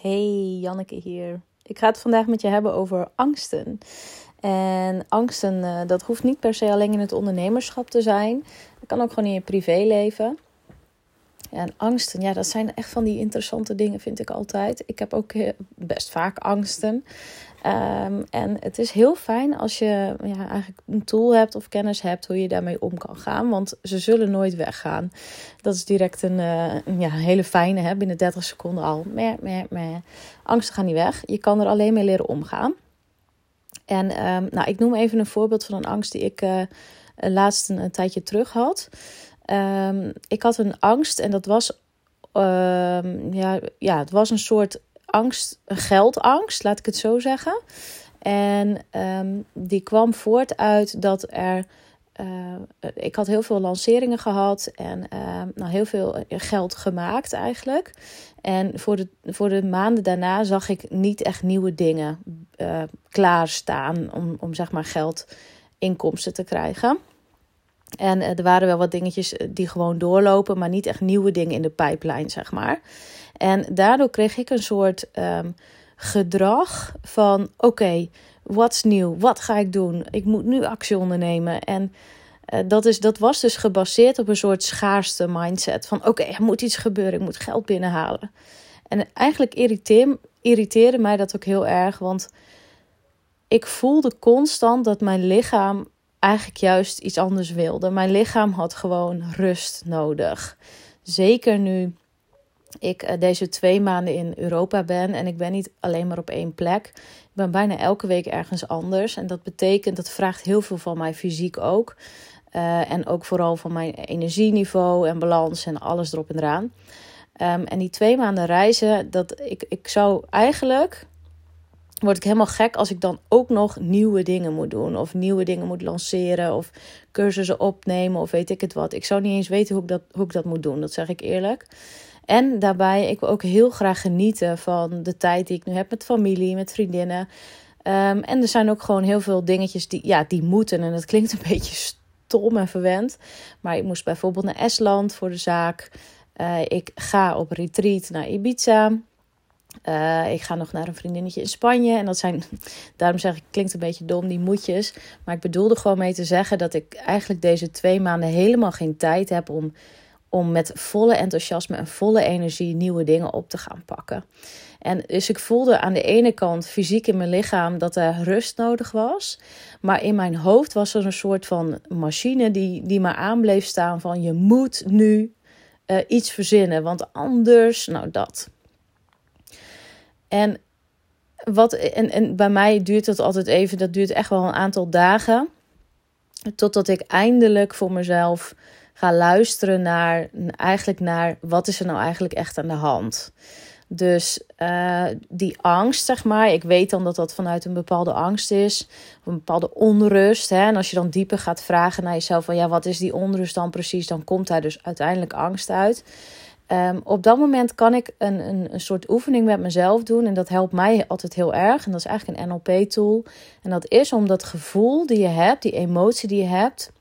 Hey, Janneke hier. Ik ga het vandaag met je hebben over angsten. En angsten, eh, dat hoeft niet per se alleen in het ondernemerschap te zijn. Dat kan ook gewoon in je privéleven. En angsten, ja, dat zijn echt van die interessante dingen, vind ik altijd. Ik heb ook eh, best vaak angsten. Ehm, en het is heel fijn als je ja, eigenlijk een tool hebt of kennis hebt hoe je daarmee om kan gaan. Want ze zullen nooit weggaan. Dat is direct een, uh, ja, hele fijne, hè, binnen 30 seconden al. Meh, meh. Angsten gaan niet weg. Je kan er alleen mee leren omgaan. En um, nou, ik noem even een voorbeeld van een angst die ik uh, laatst een, tijdje terug had. Um, ik had een angst en dat was, ja, ja, het was een soort angst, geldangst, laat ik het zo zeggen. En um, die kwam voort uit dat er. Uh, ik had heel veel lanceringen gehad en uh, nou, heel veel geld gemaakt eigenlijk. En voor de, voor de maanden daarna zag ik niet echt nieuwe dingen uh, klaarstaan om, om zeg maar geld inkomsten te krijgen. En er waren wel wat dingetjes die gewoon doorlopen, maar niet echt nieuwe dingen in de pijplijn, zeg maar. En daardoor kreeg ik een soort um, gedrag van: oké, okay, wat is nieuw? Wat ga ik doen? Ik moet nu actie ondernemen. En uh, dat, is, dat was dus gebaseerd op een soort schaarste mindset: van oké, er moet iets gebeuren, ik moet geld binnenhalen. En eigenlijk irriteer, irriteerde mij dat ook heel erg, want ik voelde constant dat mijn lichaam eigenlijk juist iets anders wilde. Mijn lichaam had gewoon rust nodig. Zeker nu ik uh, deze twee maanden in Europa ben en ik ben niet alleen maar op één plek. Ik ben bijna elke week ergens anders. En dat betekent, dat vraagt heel veel van mij fysiek ook. Uh, en ook vooral van mijn energieniveau en balans en alles erop en eraan. Um, en die twee maanden reizen, dat ik, ik zou eigenlijk. Word ik helemaal gek als ik dan ook nog nieuwe dingen moet doen. Of nieuwe dingen moet lanceren. Of cursussen opnemen. Of weet ik het wat. Ik zou niet eens weten hoe ik dat, hoe ik dat moet doen. Dat zeg ik eerlijk. En daarbij, ik wil ook heel graag genieten van de tijd die ik nu heb met familie, met vriendinnen. Um, en er zijn ook gewoon heel veel dingetjes die, ja, die moeten. En dat klinkt een beetje stom en verwend. Maar ik moest bijvoorbeeld naar Estland voor de zaak. Uh, ik ga op retreat naar Ibiza. Uh, ik ga nog naar een vriendinnetje in Spanje. En dat zijn, daarom zeg ik, klinkt een beetje dom, die moetjes. Maar ik bedoelde gewoon mee te zeggen dat ik eigenlijk deze twee maanden helemaal geen tijd heb om om met volle enthousiasme en volle energie nieuwe dingen op te gaan pakken. En dus ik voelde aan de ene kant fysiek in mijn lichaam dat er rust nodig was. Maar in mijn hoofd was er een soort van machine die, die maar aan bleef staan van je moet nu uh, iets verzinnen. Want anders, nou dat. En, wat, en, en bij mij duurt dat altijd even, dat duurt echt wel een aantal dagen. Totdat ik eindelijk voor mezelf ga luisteren naar eigenlijk naar wat is er nou eigenlijk echt aan de hand. Dus uh, die angst, zeg maar, ik weet dan dat dat vanuit een bepaalde angst is, een bepaalde onrust. Hè? En als je dan dieper gaat vragen naar jezelf van ja, wat is die onrust dan precies, dan komt daar dus uiteindelijk angst uit. Um, op dat moment kan ik een, een, een soort oefening met mezelf doen en dat helpt mij altijd heel erg. En dat is eigenlijk een NLP-tool. En dat is om dat gevoel die je hebt, die emotie die je hebt,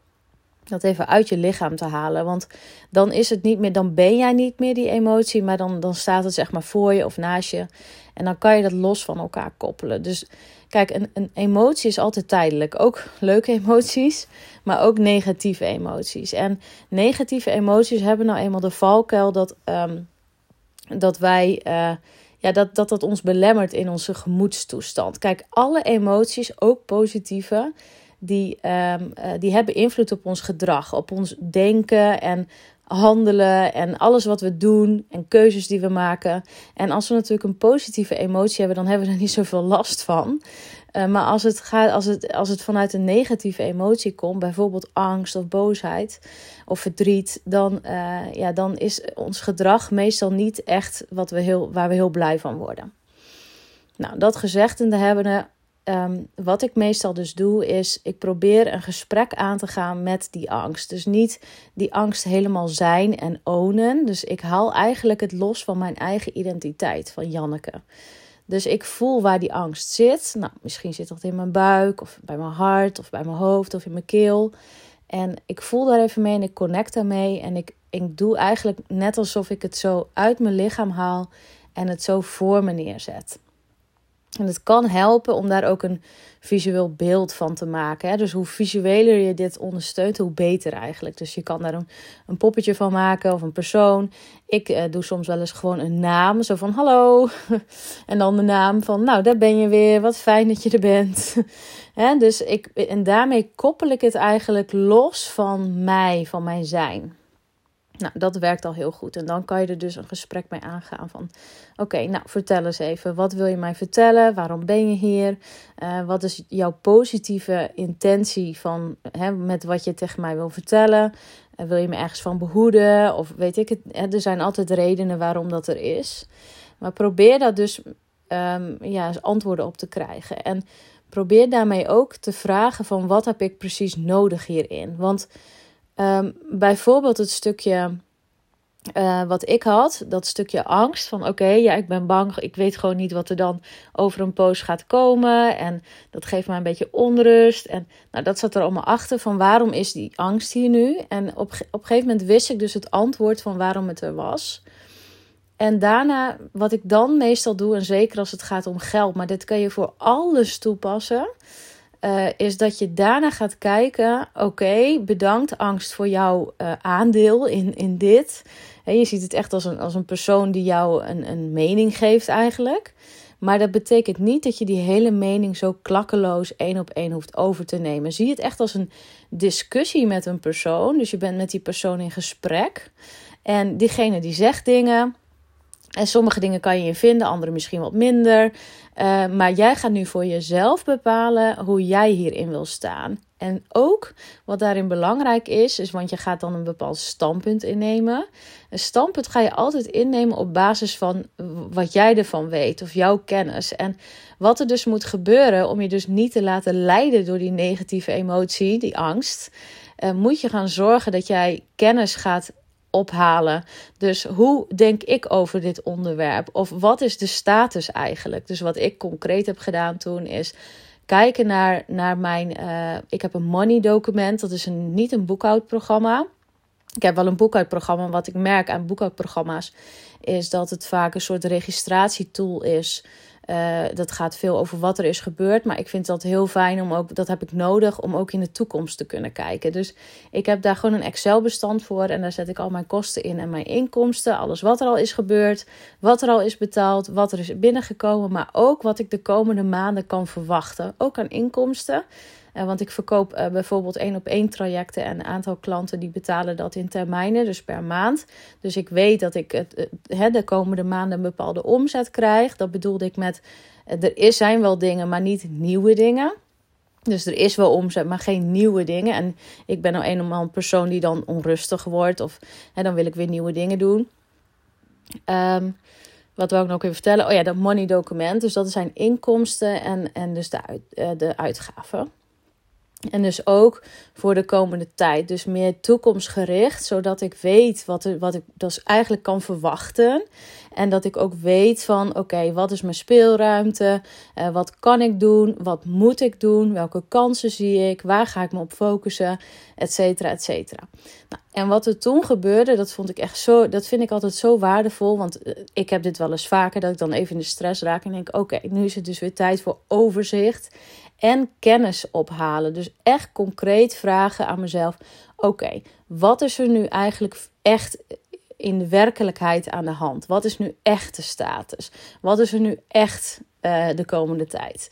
dat even uit je lichaam te halen. Want dan is het niet meer, dan ben jij niet meer die emotie, maar dan, dan staat het zeg maar voor je of naast je. En dan kan je dat los van elkaar koppelen. Dus kijk, een, een emotie is altijd tijdelijk. Ook leuke emoties, maar ook negatieve emoties. En negatieve emoties hebben nou eenmaal de valkuil dat, um, dat wij. Uh, ja, dat, dat dat ons belemmert in onze gemoedstoestand. Kijk, alle emoties, ook positieve, die, um, uh, die hebben invloed op ons gedrag, op ons denken en handelen en alles wat we doen en keuzes die we maken. En als we natuurlijk een positieve emotie hebben, dan hebben we er niet zoveel last van. Uh, maar als het, gaat, als, het, als het vanuit een negatieve emotie komt, bijvoorbeeld angst of boosheid of verdriet, dan, uh, ja, dan is ons gedrag meestal niet echt wat we heel, waar we heel blij van worden. Nou, dat gezegd en hebben we um, wat ik meestal dus doe, is ik probeer een gesprek aan te gaan met die angst. Dus niet die angst helemaal zijn en ownen. Dus ik haal eigenlijk het los van mijn eigen identiteit, van Janneke. Dus ik voel waar die angst zit. Nou, misschien zit dat in mijn buik, of bij mijn hart, of bij mijn hoofd, of in mijn keel. En ik voel daar even mee en ik connect daarmee. En ik, ik doe eigenlijk net alsof ik het zo uit mijn lichaam haal en het zo voor me neerzet. En het kan helpen om daar ook een visueel beeld van te maken. Hè? Dus hoe visueler je dit ondersteunt, hoe beter eigenlijk. Dus je kan daar een, een poppetje van maken of een persoon. Ik eh, doe soms wel eens gewoon een naam, zo van hallo. en dan de naam van, nou daar ben je weer, wat fijn dat je er bent. Dus ik, en daarmee koppel ik het eigenlijk los van mij, van mijn zijn. Nou, dat werkt al heel goed. En dan kan je er dus een gesprek mee aangaan van... Oké, nou, vertel eens even. Wat wil je mij vertellen? Waarom ben je hier? Uh, wat is jouw positieve intentie van, hè, met wat je tegen mij wil vertellen? Uh, wil je me ergens van behoeden? Of weet ik het? Hè, er zijn altijd redenen waarom dat er is. Maar probeer dat dus um, ja, antwoorden op te krijgen. En probeer daarmee ook te vragen van... Wat heb ik precies nodig hierin? Want... Um, bijvoorbeeld het stukje uh, wat ik had, dat stukje angst van oké, ja, ik ben bang, ik weet gewoon niet wat er dan over een poos gaat komen en dat geeft mij een beetje onrust en nou, dat zat er allemaal achter van waarom is die angst hier nu en op, op een gegeven moment wist ik dus het antwoord van waarom het er was. En daarna, wat ik dan meestal doe, en zeker als het gaat om geld, maar dit kan je voor alles toepassen. Uh, is dat je daarna gaat kijken: oké, bedankt angst voor jouw uh, aandeel in, in dit. Je ziet het echt als een, als een persoon die jou een, een mening geeft, eigenlijk. Maar dat betekent niet dat je die hele mening zo klakkeloos één op één hoeft over te nemen. Zie het echt als een discussie met een persoon. Dus je bent met die persoon in gesprek. En diegene die zegt dingen. En sommige dingen kan je in vinden, andere misschien wat minder. Uh, maar jij gaat nu voor jezelf bepalen hoe jij hierin wil staan. En ook wat daarin belangrijk is, is want je gaat dan een bepaald standpunt innemen. Een standpunt ga je altijd innemen op basis van wat jij ervan weet of jouw kennis. En wat er dus moet gebeuren om je dus niet te laten leiden door die negatieve emotie, die angst. Uh, moet je gaan zorgen dat jij kennis gaat ophalen. Dus hoe denk ik over dit onderwerp? Of wat is de status eigenlijk? Dus wat ik concreet heb gedaan toen is kijken naar, naar mijn. Uh, ik heb een money document. Dat is een, niet een boekhoudprogramma. Ik heb wel een boekhoudprogramma. Wat ik merk aan boekhoudprogramma's is dat het vaak een soort registratietool is. Uh, dat gaat veel over wat er is gebeurd. Maar ik vind dat heel fijn om ook, dat heb ik nodig om ook in de toekomst te kunnen kijken. Dus ik heb daar gewoon een Excel-bestand voor. En daar zet ik al mijn kosten in en mijn inkomsten. Alles wat er al is gebeurd. Wat er al is betaald. Wat er is binnengekomen. Maar ook wat ik de komende maanden kan verwachten. Ook aan inkomsten. Uh, want ik verkoop uh, bijvoorbeeld één op één trajecten en een aantal klanten die betalen dat in termijnen, dus per maand. Dus ik weet dat ik het, de komende maanden een bepaalde omzet krijg. Dat bedoelde ik met, er is, zijn wel dingen, maar niet nieuwe dingen. Dus er is wel omzet, maar geen nieuwe dingen. En ik ben nou eenmaal een persoon die dan onrustig wordt. Of hè, dan wil ik weer nieuwe dingen doen. Um, wat wil ik nog even vertellen? Oh ja, dat money document. Dus dat zijn inkomsten en, en dus de, uit, de uitgaven. En dus ook voor de komende tijd. Dus meer toekomstgericht, zodat ik weet wat, er, wat ik dus eigenlijk kan verwachten. En dat ik ook weet van oké, wat is mijn speelruimte? Uh, wat kan ik doen? Wat moet ik doen? Welke kansen zie ik? Waar ga ik me op focussen? Etcetera, etcetera. Nou, en wat er toen gebeurde, dat vond ik echt zo. Dat vind ik altijd zo waardevol. Want eh, ik heb dit wel eens vaker dat ik dan even in de stress raak en denk: oké, nu is het dus weer tijd voor overzicht en kennis ophalen. Dus echt concreet vragen aan mezelf: oké, wat is er nu eigenlijk echt in de werkelijkheid aan de hand? Wat is nu echt de status? Wat is er nu echt uh, de komende tijd?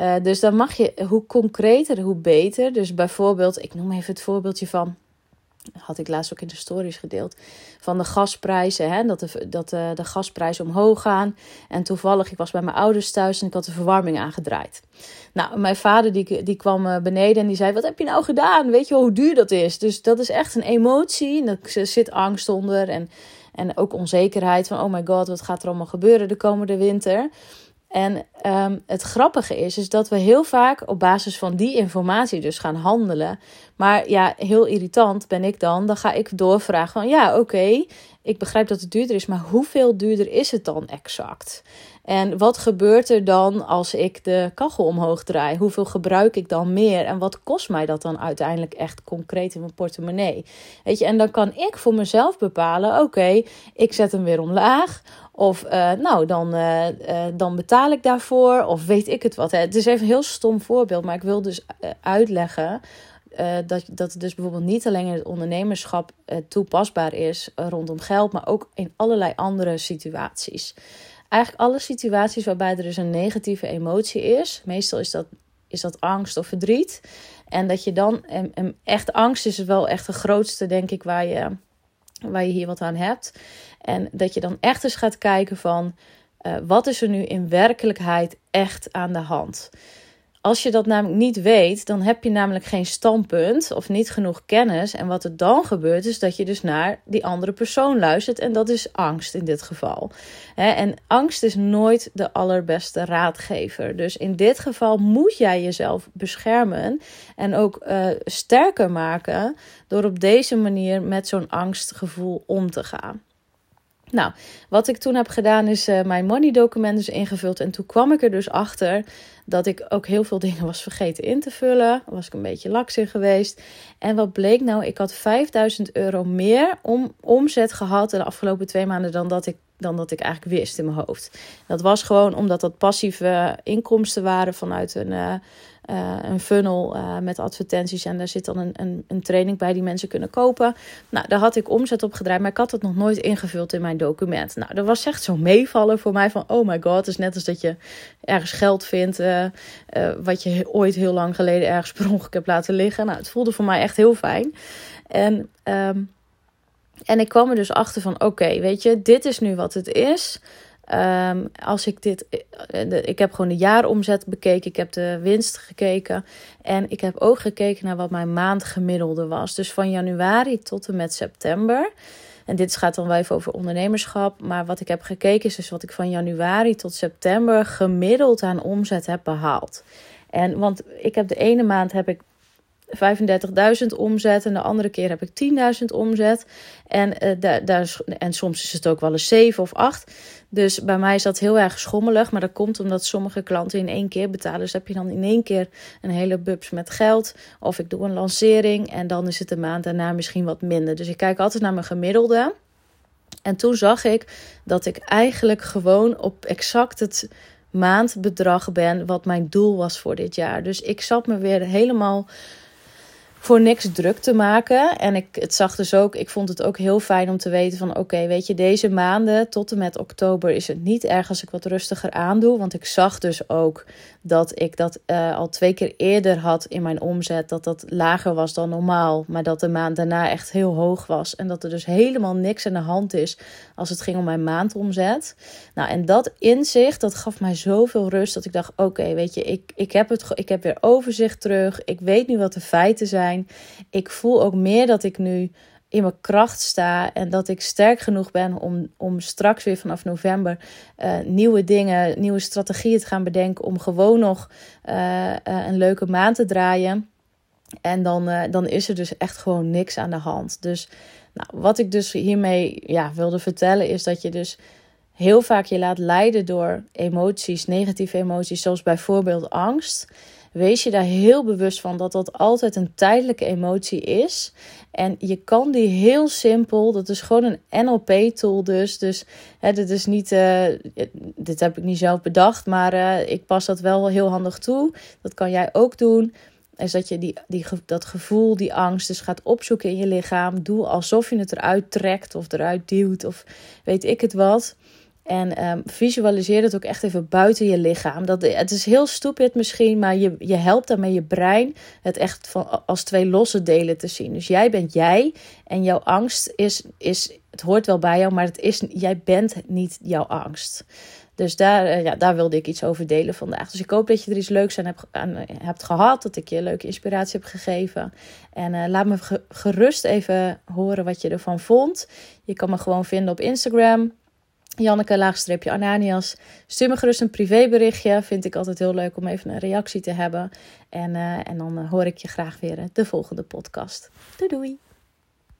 Uh, dus dan mag je, hoe concreter, hoe beter. Dus bijvoorbeeld, ik noem even het voorbeeldje van had ik laatst ook in de stories gedeeld, van de gasprijzen. Hè, dat de, dat de, gasprijzen omhoog gaan. En toevallig, ik was bij mijn ouders thuis en ik had de verwarming aangedraaid. Nou, mijn vader die, die kwam eh, beneden en die zei, wat heb je nou gedaan? Weet je hoe duur dat is? Dus dat is echt een emotie. Er zit angst onder en, en ook onzekerheid van, oh my god, wat gaat er allemaal gebeuren de komende winter? En um, het grappige is, is dat we heel vaak op basis van die informatie dus gaan handelen. Maar ja, heel irritant ben ik dan. Dan ga ik doorvragen van ja, oké, ik begrijp dat het duurder is, maar hoeveel duurder is het dan exact? En wat gebeurt er dan als ik de kachel omhoog draai? Hoeveel gebruik ik dan meer? En wat kost mij dat dan uiteindelijk echt concreet in mijn portemonnee? Weet je, en dan kan ik voor mezelf bepalen: oké, ik zet hem weer omlaag. Of uh, nou, dan, uh, uh, dan betaal ik daarvoor. Of weet ik het wat. Hè. Het is even een heel stom voorbeeld, maar ik wil dus uitleggen uh, dat, dat het dus bijvoorbeeld niet alleen in het ondernemerschap uh, toepasbaar is uh, rondom geld, maar ook in allerlei andere situaties. Eigenlijk alle situaties waarbij er dus een negatieve emotie is. Meestal is dat, is dat angst of verdriet. En dat je dan, en, en echt angst is wel echt de grootste, denk ik, waar je, waar je hier wat aan hebt. En dat je dan echt eens gaat kijken van, wat is er nu in werkelijkheid echt aan de hand? Als je dat namelijk niet weet, dan heb je namelijk geen standpunt of niet genoeg kennis. En wat er dan gebeurt, is dat je dus naar die andere persoon luistert. En dat is angst in dit geval. En angst is nooit de allerbeste raadgever. Dus in dit geval moet jij jezelf beschermen en ook uh, sterker maken door op deze manier met zo'n angstgevoel om te gaan. Nou, wat ik toen heb gedaan is uh, mijn money document dus ingevuld. En toen kwam ik er dus achter dat ik ook heel veel dingen was vergeten in te vullen. Was ik een beetje laks in geweest. En wat bleek nou? Ik had 5000 euro meer om, omzet gehad de afgelopen twee maanden dan dat ik dan dat ik eigenlijk wist in mijn hoofd. Dat was gewoon omdat dat passieve inkomsten waren vanuit een, uh, uh, een funnel uh, met advertenties. En daar zit dan een, een, een, training bij die mensen kunnen kopen. Nou, daar had ik omzet op gedraaid, maar ik had het nog nooit ingevuld in mijn document. Nou, dat was echt zo meevallen voor mij van, oh my god. Het is net als dat je ergens geld vindt wat je ooit heel lang geleden ergens per ongeluk hebt laten liggen. Nou, het voelde voor mij echt heel fijn. En... Um, en ik kwam er dus achter van: oké, weet je, dit is nu wat het is. Um, als ik dit. Eh, ik heb gewoon de jaaromzet bekeken. Ik heb de winst gekeken. En ik heb ook gekeken naar wat mijn maandgemiddelde was. Dus van januari tot en met september. En dit gaat dan wel even over ondernemerschap. Maar wat ik heb gekeken is dus wat ik van januari tot september gemiddeld aan omzet heb behaald. En want ik heb de ene maand heb ik 35.000 omzet en de andere keer heb ik 10.000 omzet. En, uh, daar, daar, en soms is het ook wel eens 7 of 8. Dus bij mij is dat heel erg schommelig. Maar dat komt omdat sommige klanten in één keer betalen. Dus heb je dan in één keer een hele bubs met geld. Of ik doe een lancering en dan is het de maand daarna misschien wat minder. Dus ik kijk altijd naar mijn gemiddelde. En toen zag ik dat ik eigenlijk gewoon op exact het maandbedrag ben wat mijn doel was voor dit jaar. Dus ik zat me weer helemaal voor niks druk te maken. En ik het zag dus ook, ik vond het ook heel fijn om te weten van oké, weet je, deze maanden tot en met oktober is het niet erg als ik wat rustiger aandoe. Want ik zag dus ook dat ik dat uh, al twee keer eerder had in mijn omzet. Dat dat lager was dan normaal. Maar dat de maand daarna echt heel hoog was. En dat er dus helemaal niks aan de hand is als het ging om mijn maandomzet. Nou, en dat inzicht, dat gaf mij zoveel rust. Dat ik dacht, oké, weet je, ik, ik, heb het, ik heb weer overzicht terug. Ik weet nu wat de feiten zijn. Ik voel ook meer dat ik nu in mijn kracht sta en dat ik sterk genoeg ben om, om straks weer vanaf november uh, nieuwe dingen, nieuwe strategieën te gaan bedenken om gewoon nog uh, uh, een leuke maand te draaien. En dan, dan is er dus echt gewoon niks aan de hand. Dus nou, wat ik dus hiermee ja, wilde vertellen is dat je dus heel vaak je laat leiden door emoties, negatieve emoties, zoals bijvoorbeeld angst wees je daar heel bewust van dat dat altijd een tijdelijke emotie is. En je kan die heel simpel, dat is gewoon een NLP-tool dus. Dus hè, dit is niet, uh, dit heb ik niet zelf bedacht, maar uh, ik pas dat wel heel handig toe. Dat kan jij ook doen. Is dat je die, die, dat gevoel, die angst, dus gaat opzoeken in je lichaam. Doe alsof je het eruit trekt of eruit duwt of weet ik het wat. En um, visualiseer het ook echt even buiten je lichaam. Dat, het is heel stupid misschien, maar je, je helpt daarmee je brein het echt van, als twee losse delen te zien. Dus jij bent jij en jouw angst is, is het hoort wel bij jou, maar het is, jij bent niet jouw angst. Dus daar, eh, ja, daar wilde ik iets over delen vandaag. Dus ik hoop dat je er iets leuks aan hebt, aan, hebt gehad. Dat ik je leuke inspiratie heb gegeven. En laat me gerust even horen wat je ervan vond. Je kan me gewoon vinden op Instagram Janneke laagstreepje Ananias. Stuur me gerust een privéberichtje. Vind ik altijd heel leuk om even een reactie te hebben. En, uh, en dan hoor ik je graag weer de volgende podcast. Doei doei!